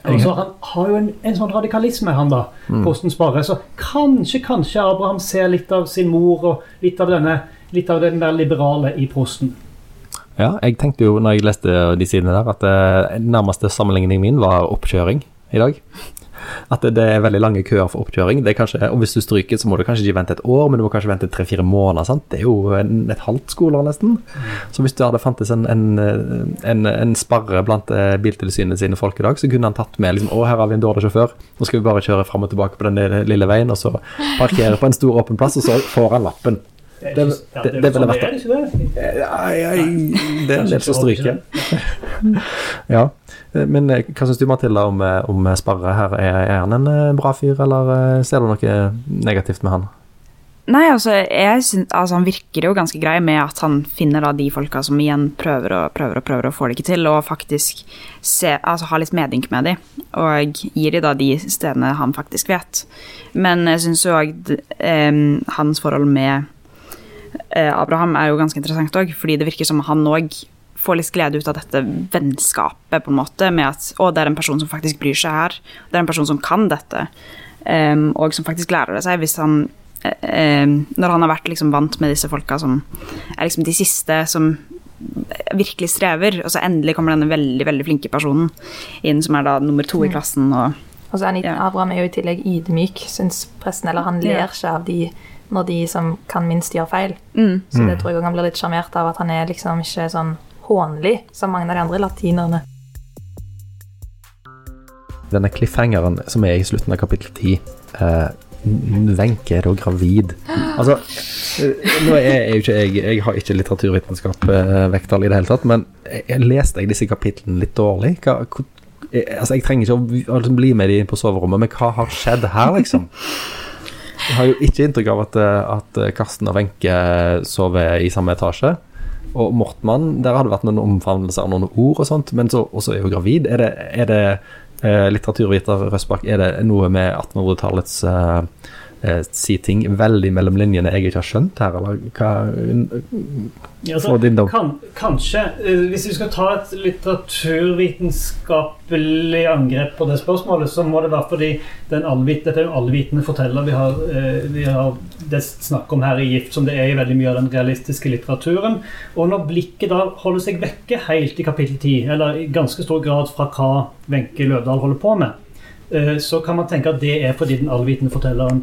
D: Og så Han har jo en, en sånn radikalisme, han da, Posten Sparre. Så kanskje, kanskje Abraham ser litt av sin mor og litt av, denne, litt av den der liberale i prosten.
C: Ja, jeg tenkte jo når jeg leste de sidene der, at eh, nærmeste sammenligning min var oppkjøring i dag. At det, er veldig lange køer for oppkjøring. Kanskje, og hvis du stryker, så må du kanskje ikke vente et år, men du må kanskje vente tre-fire måneder. sant? Det er jo en, et halvt skoleår nesten. Så hvis det hadde fantes en, en, en sparre blant eh, Biltilsynet sine folk i dag, så kunne han tatt med liksom, å, her har vi en dårlig sjåfør, nå skal vi bare kjøre fram og tilbake på den lille veien, og så parkere på en stor åpen plass, og så får han lappen.
D: Det,
C: Det-
D: ja,
C: det-
D: det,
C: det ville
D: vært
C: vært
D: er det, ikke det?
C: Nei, nei, det er en del som stryker. [LAUGHS] Ja. Men eh, hva syns du, Matilda, om, eh, om Sparre her? Er, er han en eh, bra fyr, eller eh, ser du noe negativt med han?
B: Nei, altså, jeg synes, altså, han virker jo ganske grei med at han finner da de folka som igjen prøver og prøver og prøver og får det ikke til, og faktisk se, altså, har litt medynk med de, og gir de da de stedene han faktisk vet. Men jeg syns jo òg hans forhold med eh, Abraham er jo ganske interessant òg, fordi det virker som han òg får litt glede ut av dette vennskapet, på en måte, med at å, det er en person som faktisk bryr seg her, det er en person som kan dette, um, og som faktisk lærer det seg hvis han eh, Når han har vært liksom vant med disse folka som er liksom de siste som virkelig strever, og så endelig kommer denne veldig veldig flinke personen inn, som er da nummer to i klassen. og
A: Og så er han. Abraham er jo i tillegg ydmyk, syns presten. Eller han ler ikke av de når de som kan minst, gjør feil.
B: Mm.
A: Så det tror jeg også han blir litt sjarmert av at han er liksom ikke sånn hånlig som mange av de andre latinerne.
C: Denne cliffhangeren som er i slutten av kapittel 10 eh, Wenche er da gravid. Altså, eh, nå er jeg jo ikke jeg Jeg har ikke litteraturvitenskap eh, vekttall i det hele tatt, men jeg, jeg leste jeg disse kapitlene litt dårlig? Hva, hvor, jeg, altså, jeg trenger ikke å altså, bli med de inn på soverommet, men hva har skjedd her, liksom? Jeg har jo ikke inntrykk av at, eh, at Karsten og Wenche sover i samme etasje. Og Mortmann, der har det vært noen omfavnelser av noen ord og sånt, men så også er hun gravid. Er det, er det eh, litteraturviter Røsbakk, er det noe med 1800-tallets eh, eh, si ting veldig mellom linjene jeg ikke har skjønt her, eller hva
D: Ja, altså, kan, kanskje, eh, hvis vi skal ta et litteraturvitenskapelig angrep på det spørsmålet, så må det være fordi den allvit, dette er en allvitende forteller vi har, eh, vi har det snakk om her i Gift, som det er i veldig mye av den realistiske litteraturen. Og når blikket da holder seg vekke helt i kapittel 10, eller i ganske stor grad fra hva Wenche Løvdahl holder på med, eh, så kan man tenke at det er fordi den allvitende fortelleren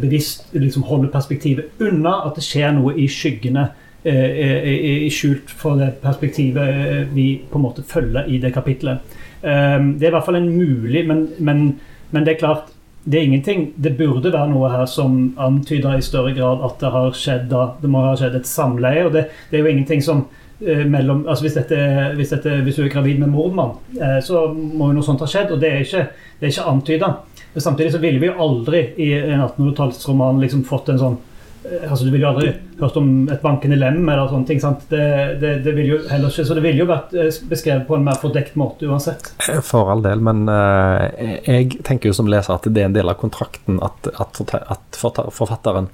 D: bevisst liksom holder perspektivet unna at det skjer noe i skyggene eh, er, er skjult for det perspektivet eh, vi på en måte følger i det kapitlet. Eh, Det er i hvert fall en mulig, men, men, men det er klart det er ingenting. Det burde være noe her som antyder i større grad at det har skjedd det må ha skjedd et samleie. og det, det er jo ingenting som eh, mellom, altså hvis, dette, hvis, dette, hvis du er gravid med mordmann, eh, så må jo noe sånt ha skjedd. Og det er ikke, det ikke antyda. Samtidig så ville vi aldri i en 1800-tallsroman liksom fått en sånn eh, altså Du ville jo aldri hørt om et bankende lem eller sånne ting. sant? Det, det, det ville jo heller ikke, Så det ville jo vært eh, beskrevet på en mer fordekt måte uansett.
C: For all del, men uh, jeg tenker jo som leser at det er en del av kontrakten at, at, at forfatteren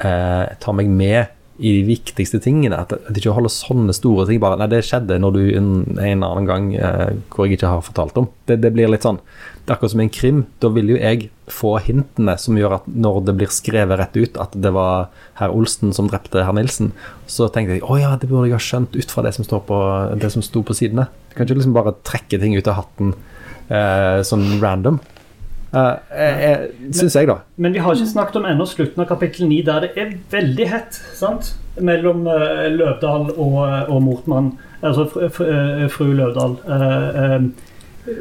C: uh, tar meg med i de viktigste tingene. At at ikke holder sånne store ting bare Nei, det skjedde når du en, en annen gang eh, hvor jeg ikke har fortalt om. Det, det blir litt sånn Det er akkurat som i en krim. Da vil jo jeg få hintene som gjør at når det blir skrevet rett ut at det var herr Olsen som drepte herr Nilsen, så tenkte jeg å ja, det burde jeg ha skjønt ut fra det som, står på, det som sto på sidene. Du kan ikke liksom bare trekke ting ut av hatten eh, sånn random. Uh, Syns jeg, da.
D: Men vi har ikke snakket om ennå slutten av kapittel 9, der det er veldig hett sant? mellom uh, Løvdahl og, og Mortmann, altså fr fr eh, fru Løvdahl. Uh, eh,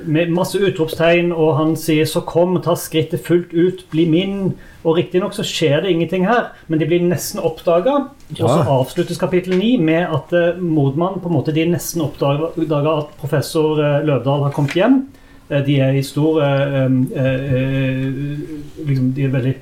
D: med masse utropstegn, og han sier 'så kom, ta skrittet fullt ut, bli min'. Og riktignok så skjer det ingenting her, men de blir nesten oppdaga. Og så avsluttes kapittel 9 med at uh, Mordmann på en måte de nesten oppdaga at professor eh, Løvdahl har kommet hjem. Eh, De er i stor eh, eh, liksom, De er veldig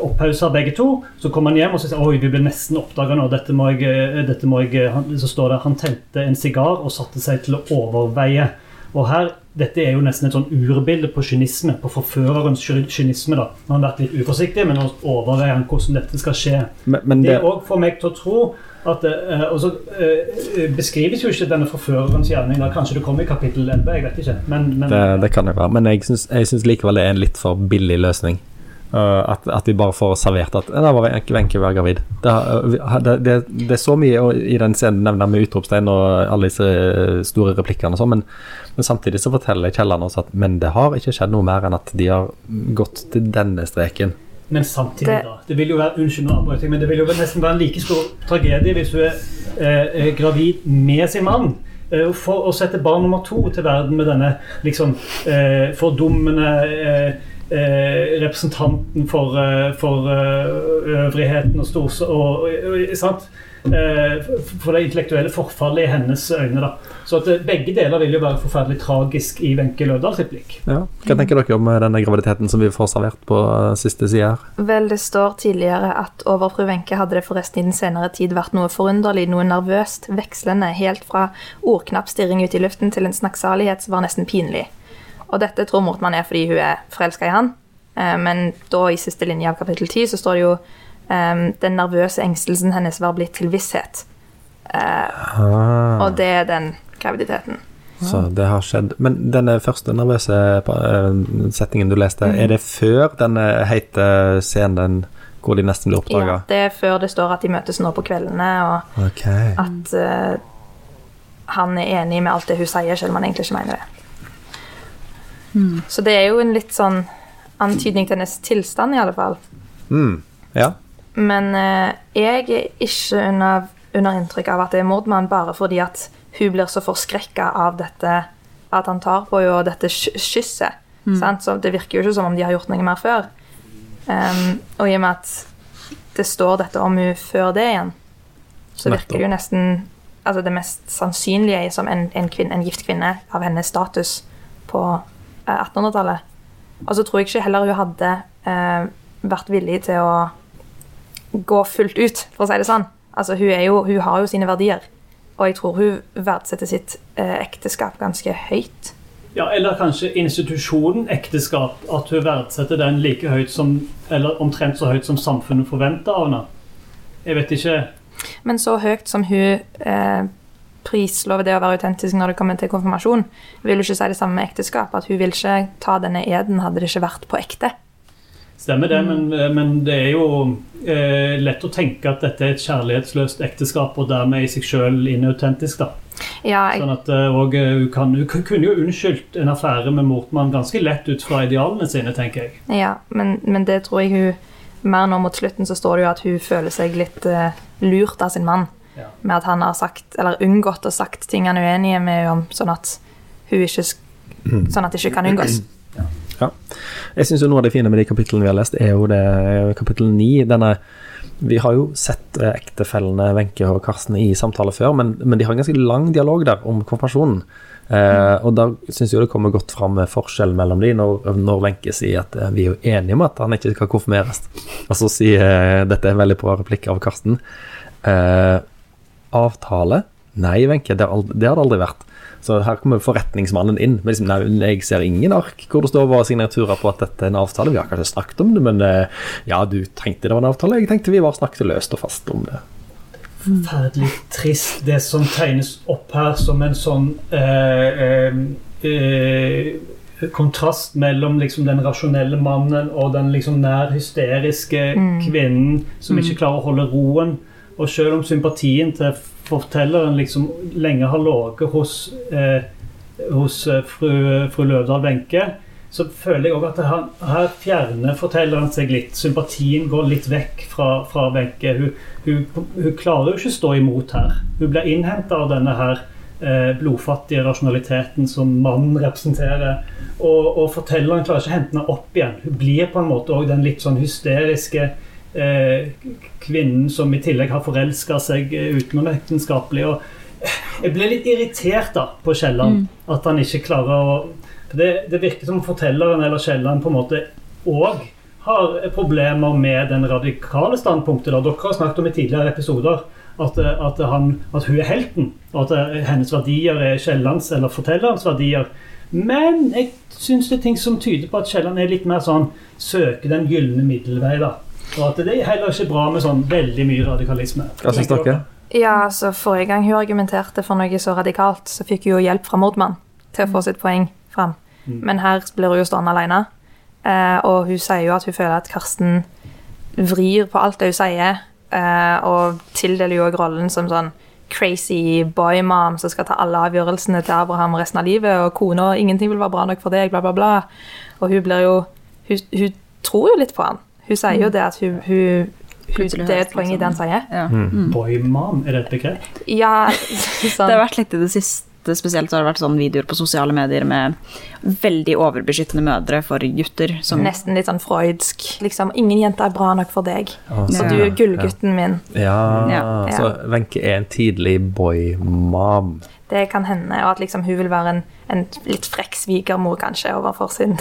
D: opphausa begge to. Så kommer han hjem og så sier oi, vi ble nesten oppdaga nå. Dette må jeg, dette må jeg Så står det han tente en sigar og satte seg til å overveie. Og her, Dette er jo nesten et sånn urbilde på kynisme, på forførerens kynisme. da. Nå har han vært litt uforsiktig, men nå overveier han hvordan dette skal skje.
C: Men, men
D: Det òg får meg til å tro at eh, Og så eh, beskrives jo ikke denne forførerens gjerning. da Kanskje det kommer i kapittel 11, jeg vet ikke. Men, men
C: det, det kan det være. Men jeg syns likevel det er en litt for billig løsning. Uh, at, at vi bare får servert at Da var Wenche var gravid. Det, vi- det, det, det er så mye i den scenen nevner med utropstegn og alle disse uh, store replikkene og sånn, men, men samtidig så forteller Kielland oss at men det har ikke skjedd noe mer enn at de har gått til denne streken.
D: Men samtidig, da. Det vil jo være unnskyld nå avbryter men det vil jo nesten være en like stor tragedie hvis du er eh, eh, gravid med sin mann. Eh, For å sette barn nummer to til verden med denne liksom eh, fordummende eh, eh, representanten for, eh, for eh, øvrigheten og stors... Og, og, sant? Eh, for det intellektuelle forfallet i hennes øyne. da. Så at begge deler vil jo være forferdelig tragisk i Wenche Løvdahls blikk.
C: Ja. Hva tenker dere om denne graviditeten som vi får servert på siste side her?
A: Vel, det står tidligere at over fru Wenche hadde det forresten i den senere tid vært noe forunderlig, noe nervøst, vekslende, helt fra ordknapp stirring ut i luften til en snakksalighet som var nesten pinlig. Og dette tror Mortmann er fordi hun er forelska i han, eh, men da i siste linje av kapittel 10 så står det jo eh, den nervøse engstelsen hennes var blitt til visshet. Eh,
C: Ah,
A: og det er den graviditeten.
C: så det har skjedd. Men denne første nervøse settingen setningen du leste,
A: mm.
C: er det før denne heite scenen hvor de nesten blir
A: Ja, det er før det står at de møtes nå på kveldene, og
C: okay.
A: at uh, han er enig med alt det hun sier, selv om han egentlig ikke mener det. Så det er jo en litt sånn antydning til hennes tilstand, i alle fall.
C: Mm. Ja.
A: Men eh, jeg er ikke under, under inntrykk av at det er mordmann bare fordi at hun blir så forskrekka av dette at han tar på henne og dette ky- kysset. Sant? Så det virker jo ikke som om de har gjort noe mer før. Um, og i og med at det står dette om hun før det igjen, så virker det jo nesten altså det mest sannsynlige som en, en, kvinne, en gift kvinne av hennes status på 1800-tallet. Og så tror jeg ikke heller hun hadde eh, vært villig til å gå fullt ut, for å si det sånn. Altså, hun, jo, hun har jo sine verdier. Og jeg tror hun verdsetter sitt eh, ekteskap ganske høyt.
D: Ja, Eller kanskje institusjonen ekteskap. At hun verdsetter den like høyt som Eller omtrent så høyt som samfunnet forventer av henne. Jeg vet ikke
A: Men så høyt som hun eh, prislover det å være autentisk når det kommer til konfirmasjon, vil jo ikke si det samme med ekteskap. At hun vil ikke ta denne eden hadde det ikke vært på ekte.
D: Stemmer det, men, men det er jo eh, lett å tenke at dette er et kjærlighetsløst ekteskap, og dermed i seg sjøl inautentisk. da.
A: Ja, jeg,
D: Sånn at, eh, og eh, hun, kan, hun kunne jo unnskyldt en affære med Mortmann ganske lett ut fra idealene sine, tenker jeg.
A: ja men, men det tror jeg hun Mer nå mot slutten så står det jo at hun føler seg litt eh, lurt av sin mann.
D: Ja.
A: Med at han har sagt, eller unngått å sagt ting han er uenig med om, sånn at hun ikke Sånn at det ikke kan unngås.
C: Ja. Jeg syns noe av det fine med de kapitlene vi har lest, er jo det kapittel ni. Denne Vi har jo sett eh, ektefellene Wenche og Karsten i samtale før, men, men de har en ganske lang dialog der om konfirmasjonen. Eh, og da syns jeg det kommer godt fram med forskjellen mellom de når, når Wenche sier at eh, vi er jo enige om at han ikke skal konfirmeres. Og så sier eh, Dette er en veldig bra replikk av Karsten. Eh, avtale? Nei, Wenche, det, har det har det aldri vært. Så her kommer forretningsmannen inn. Men liksom, nei, jeg ser ingen ark hvor det står våre signaturer på at dette er en avtale. Vi har kanskje snakket om det, men eh, ja, du tenkte det var en avtale. Jeg tenkte vi bare snakket løst og fast om det.
D: Forferdelig trist, det som tegnes opp her som en sånn eh, eh, eh, kontrast mellom liksom den rasjonelle mannen og den liksom nær hysteriske kvinnen som ikke klarer å holde roen. Og selv om sympatien til fortelleren liksom lenge har ligget hos, eh, hos eh, fru, fru Løvdahl Wenche, så føler jeg òg at her, her fjerner fortelleren seg litt. Sympatien går litt vekk fra, Wenche. Hun, hun, hun klarer jo ikke å stå imot her. Hun blir innhenta av denne her eh, blodfattige rasjonaliteten som mannen [LAUGHS] representerer. Og, og fortelleren klarer ikke å hente henne opp igjen. Hun blir på en måte òg den litt sånn hysteriske kvinnen som i tillegg har forelska seg utenom utenomektenskapelig. Og jeg ble litt irritert da på Kielland. At han ikke klarer å det, det virker som fortelleren eller Kielland på en måte òg har problemer med den radikale standpunktet. da. Dere har snakket om i tidligere episoder at, eh, at, han, at hun er helten, og at eh, hennes verdier er Kiellands eller fortellerens verdier. Men jeg syns det er ting som tyder på at Kielland er litt mer sånn søker den gylne middelvei. da. Og at det er heller ikke bra med sånn veldig mye radikalisme.
C: Hva syns dere?
A: Ja, altså Forrige gang hun argumenterte for noe så radikalt, så fikk hun jo hjelp fra mordmann til å få sitt poeng fram. Men her blir hun jo stående alene. Eh, og hun sier jo at hun føler at Karsten vrir på alt det hun sier, eh, og tildeler jo også rollen som sånn crazy boy-mom som skal ta alle avgjørelsene til Abraham resten av livet, og kona ingenting vil være bra nok for deg, bla, bla, bla. Og hun blir jo Hun, hun tror jo litt på han. Hun sier jo det at hun, hun, hun Det er et poeng i [LAUGHS] det han sier.
B: Ja.
D: Boymam, er det et begrep?
A: Ja,
B: Det
A: sånn.
B: har vært litt i det siste, spesielt så har det vært sånne videoer på sosiale medier med veldig overbeskyttende mødre for gutter. Som,
A: Nesten litt sånn freudsk. Liksom, 'Ingen jenter er bra nok for deg',
C: Å,
A: så
B: Ja.
A: du er gullgutten min.
C: Ja,
B: Ja.
C: så Wenche er en tidlig boy-mom.
A: Det kan hende, og at liksom hun vil være en, en litt frekk svigermor kanskje overfor [LAUGHS] sin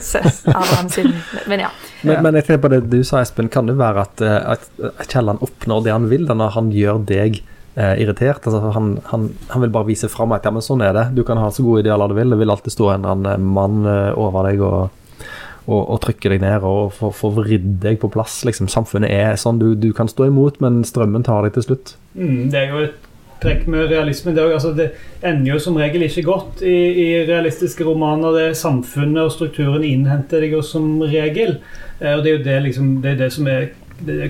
A: søs, Abraham sin Men ja.
C: Men, men jeg tenker på det du sa, Espen. Kan det være at, eh, at Kielland oppnår det han vil, da, når han gjør deg eh, irritert? Altså, han, han, han vil bare vise fram at ja, men sånn er det. Du kan ha så gode idealer du vil. Det vil alltid stå en eller annen mann eh, over deg og, og, og trykke deg ned og få få vridd deg på plass. Liksom. Samfunnet er sånn. Du, du kan stå imot, men strømmen tar deg til slutt.
D: Mm, det er jo et trekk med realismen. Det, altså, det ender jo som regel ikke godt i, i realistiske romaner. Det er Samfunnet og strukturen innhenter deg jo som regel. Eh, og det er jo det, liksom, det, er det som er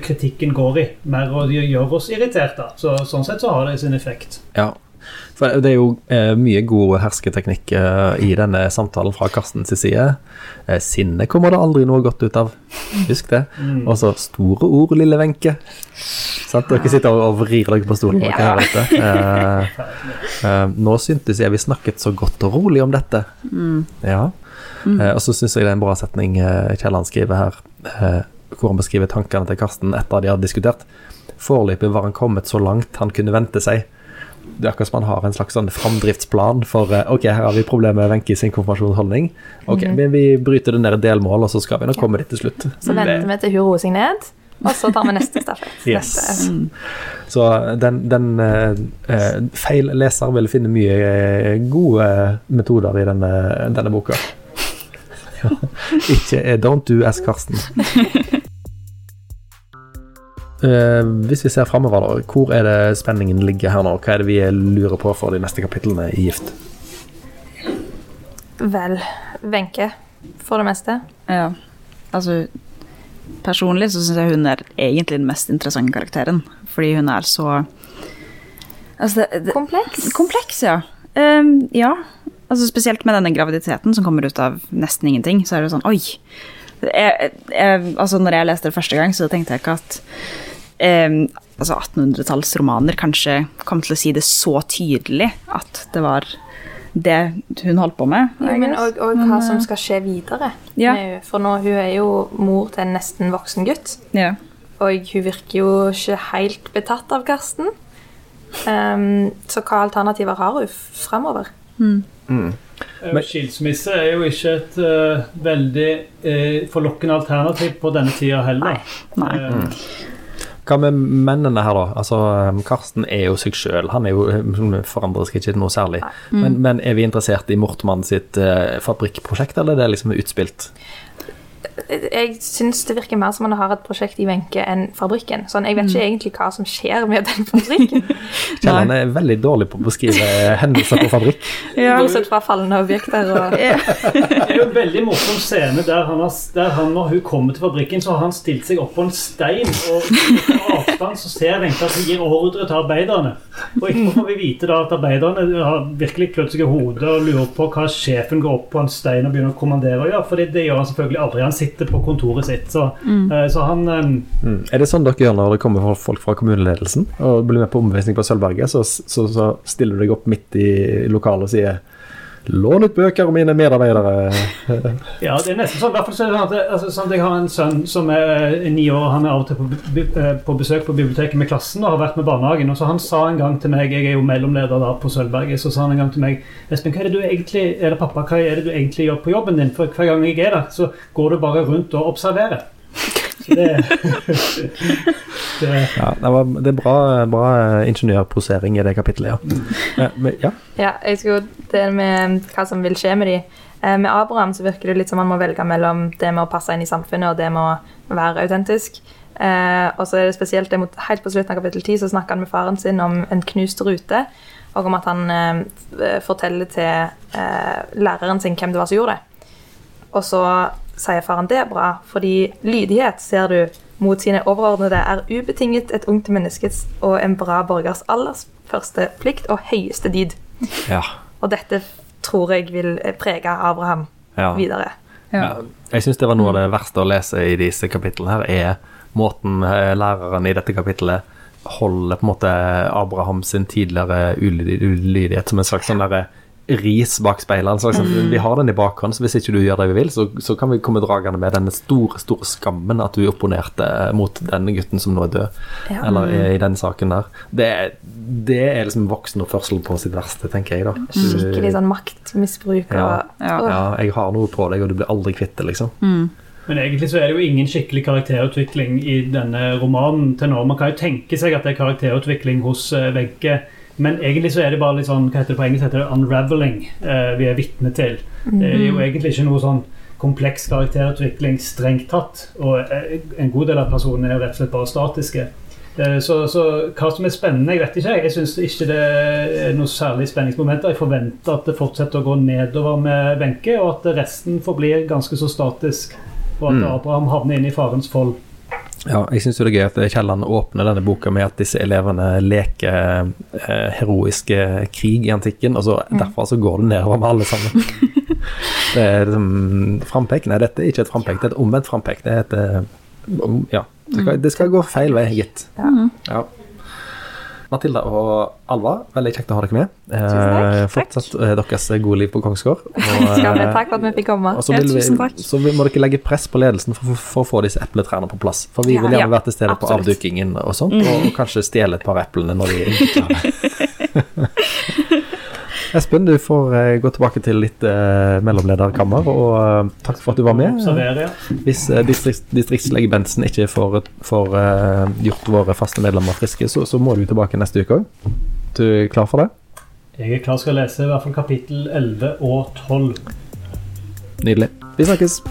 D: kritikken går i. Mer å gjøre oss irriterte. Så, sånn sett så har det sin effekt.
C: Ja. For det er jo eh, mye god hersketeknikk eh, i denne samtalen fra Karstens side. Eh, sinne kommer det aldri noe godt ut av. Husk det.
D: Mm.
C: Og så store ord, lille Wenche. Sant? Dere sitter og og vrir dere på stolen. Dere
A: Ja.
C: hører dette. Eh, eh, nå syntes jeg vi snakket så godt og rolig om dette. Ja. Eh, og så syns jeg det er en bra setning eh, Kielland skriver her, eh, hvor han beskriver tankene til Karsten etter at de har diskutert. Foreløpig var han kommet så langt han kunne vente seg. Det er akkurat som man har en slags sånn framdriftsplan for eh, Ok, her har vi problemet med Wenche sin konfirmasjonsholdning. Ok, men vi bryter det ned i delmål, og så skal vi nå komme dit til slutt.
A: Så venter vi til hun roer seg ned, og så tar vi neste stafett. [LAUGHS]
C: Yes. Så den, den eh, feil leser vil finne mye gode metoder i denne, denne boka. [LAUGHS] Ja. Ikke Don't do as Karsten. [LAUGHS] Eh, hvis vi ser framover, hvor er det spenningen ligger her nå? Hva er det vi lurer på for de neste kapitlene i Gift?
A: Vel, Wenche, for det meste.
B: Ja, altså Personlig så syns jeg hun er egentlig den mest interessante karakteren. Fordi hun er så altså det, det,
A: Kompleks.
B: Kompleks, ja. Um, ja. Altså Spesielt med denne graviditeten som kommer ut av nesten ingenting, så er det sånn oi. Jeg, jeg, altså når jeg leste det første gang, så tenkte jeg ikke at ehm, altså 1800-tallsromaner kanskje kom til å si det så tydelig at det var det hun holdt på med.
A: Jo, men og, og hva
B: eh,
A: som skal skje videre.
B: Ja.
A: med. For nå, hun er jo mor til en nesten voksen gutt.
B: ja.
A: Og hun virker jo ikke helt betatt av Karsten. Um, så hva alternativer har hun framover?
D: Eh, Skilsmisse er jo ikke et uh, veldig uh, forlokkende alternativ på denne tida heller.
B: Nei.
D: Eh,
C: Hva med mennene her, da? Altså, eh, Karsten er jo seg sjøl. Han er jo, eh, forandrer seg ikke noe særlig. Men, men er vi interessert i Mortmann sitt uh, fabrikkprosjekt, eller er det liksom utspilt?
A: Jeg syns det virker mer som man har et prosjekt i Wenche enn fabrikken. Sånn, jeg vet ikke egentlig hva som skjer med den fabrikken. [LAUGHS]
C: Kjelleren er veldig dårlig på å beskrive hendelser på fabrikk.
B: Ja.
A: Bortsett fra fallende objekter og [LAUGHS]
D: Det er jo en veldig morsom scene der han, har, der han når hun kommer til fabrikken, så har han stilt seg opp på en stein, og på avstand så ser Wenche at hun gir ordre til arbeiderne. Og ikke får vi vite da at arbeiderne har virkelig klødd seg i hodet og lurer på hva sjefen går opp på en stein og begynner å kommandere og gjøre, for det gjør han selvfølgelig aldri. Han sitter på kontoret sitt, så, mm. så han eh,
C: Mm. Er det sånn dere gjør når det kommer folk fra kommuneledelsen og blir med på omvisning på Sølvberget? Så, så, så stiller du deg opp midt i lokalet og sier 'Lån ut bøker, mine medarbeidere'. [LAUGHS]
B: Ja, det er nesten sånn. Er sånn at, altså, sånn at jeg har en sønn som er ni år. Han er av og til på, eh, på besøk på biblioteket med klassen og har vært med barnehagen. Og så Han sa en gang til meg Jeg er jo mellomleder da på Sølvberget. Så sa han en gang til meg Espen, hva er det du egentlig Eller pappa, hva er det du egentlig gjør på jobben din? For hver gang jeg er der, så går du bare rundt og observerer. Så det, [LAUGHS] det
C: Ja, det, var, det er bra, bra ingeniørposering i det kapittelet, ja. Ja, men, ja.
A: Ja, jeg skulle det med hva som vil skje med de. Eh, Med Abraham så virker det litt som han må velge mellom det med å passe inn i samfunnet og det med å være autentisk. Eh, og så er det spesielt det mot, Helt på slutten av kapittel 10 så snakker han med faren sin om en knust rute, og om at han eh, forteller til eh, læreren sin hvem det var som gjorde det. Og så sier faren det er bra, fordi lydighet, ser du, mot sine overordnede er ubetinget et ungt menneskes og en bra borgers aller første plikt og høyeste dyd.
C: ja.
A: Og dette tror jeg vil prege Abraham
C: ja.
A: videre.
B: ja.
C: Jeg syns det var noe av det verste å lese i disse kapitlene her, er måten eh, læreren i dette kapittelet holder på en måte Abraham sin tidligere ulydighet som en slags sånn derre ris bak speilene. Så liksom, Vi har den i bakhånd, så hvis ikke du gjør det vi vil, så, så kan vi komme dragende med denne store store skammen at du opponerte mot denne gutten som nå er død.
A: Ja.
C: Eller er i den saken der. Det, det er liksom voksenoppførsel på sitt verste, tenker jeg, da.
A: Skikkelig sånn maktmisbruk og
C: Ja.
B: Ja.
C: Ja, jeg har noe på deg, og du blir aldri kvitt det, liksom.
D: Men egentlig så er det jo ingen skikkelig karakterutvikling i denne romanen til nå. Man kan jo tenke seg at det er karakterutvikling hos eh, Wenche, men egentlig så er det bare litt sånn, hva heter det på engelsk, heter det unraveling eh, vi er vitne til. Det er jo egentlig ikke noe sånn kompleks karakterutvikling strengt tatt, og eh, en god del av personene er rett og slett bare statiske. Eh, Så, så hva som er spennende, jeg vet ikke. Jeg syns ikke det er noe særlig spenningsmomenter. Jeg forventer at det fortsetter å gå nedover med Wenche, og at resten forblir ganske så statisk. Og at
C: Mm.
D: Abraham havner inn i farens fold.
C: Ja, jeg syns det er gøy at Kielland åpner denne boka med at disse elevene leker eh, heroiske krig i antikken, og så derfra så går det nedover med alle sammen. [LAUGHS] det er liksom frampek. Nei, dette er ikke et frampek, det er et omvendt frampek. Det er et eh, Ja. Det skal, det skal gå feil vei, gitt.
A: Ja.
C: Ja. Matilda og Alva, veldig kjekt å ha dere med.
A: Tusen takk.
C: Eh, fortsatt eh, deres gode liv på Kongsgård. [LAUGHS] Og,
A: ja,
C: eh,
A: takk for at vi fikk komme.
C: og så, vil
B: tusen
C: vi,
B: takk.
C: så må dere legge press på ledelsen for, for, for å få disse epletrærne på plass. For vi
A: Ja.
C: vil gjerne
B: Ja,
C: være til stede på avdukingen og sånt, og kanskje stjele et par eplene når de er klare. [LAUGHS] Espen, du får eh, gå tilbake til litt eh, mellomlederkammer, og eh, takk for at du var med.
D: Ja.
C: Hvis eh, distrikt, distriktslege Bentsen ikke får, får eh, gjort våre faste medlemmer friske, så, så må du tilbake neste uke òg. Du er klar for det?
D: Jeg er klar skal lese i hvert fall kapittel 11 og 12.
C: Nydelig. Vi snakkes.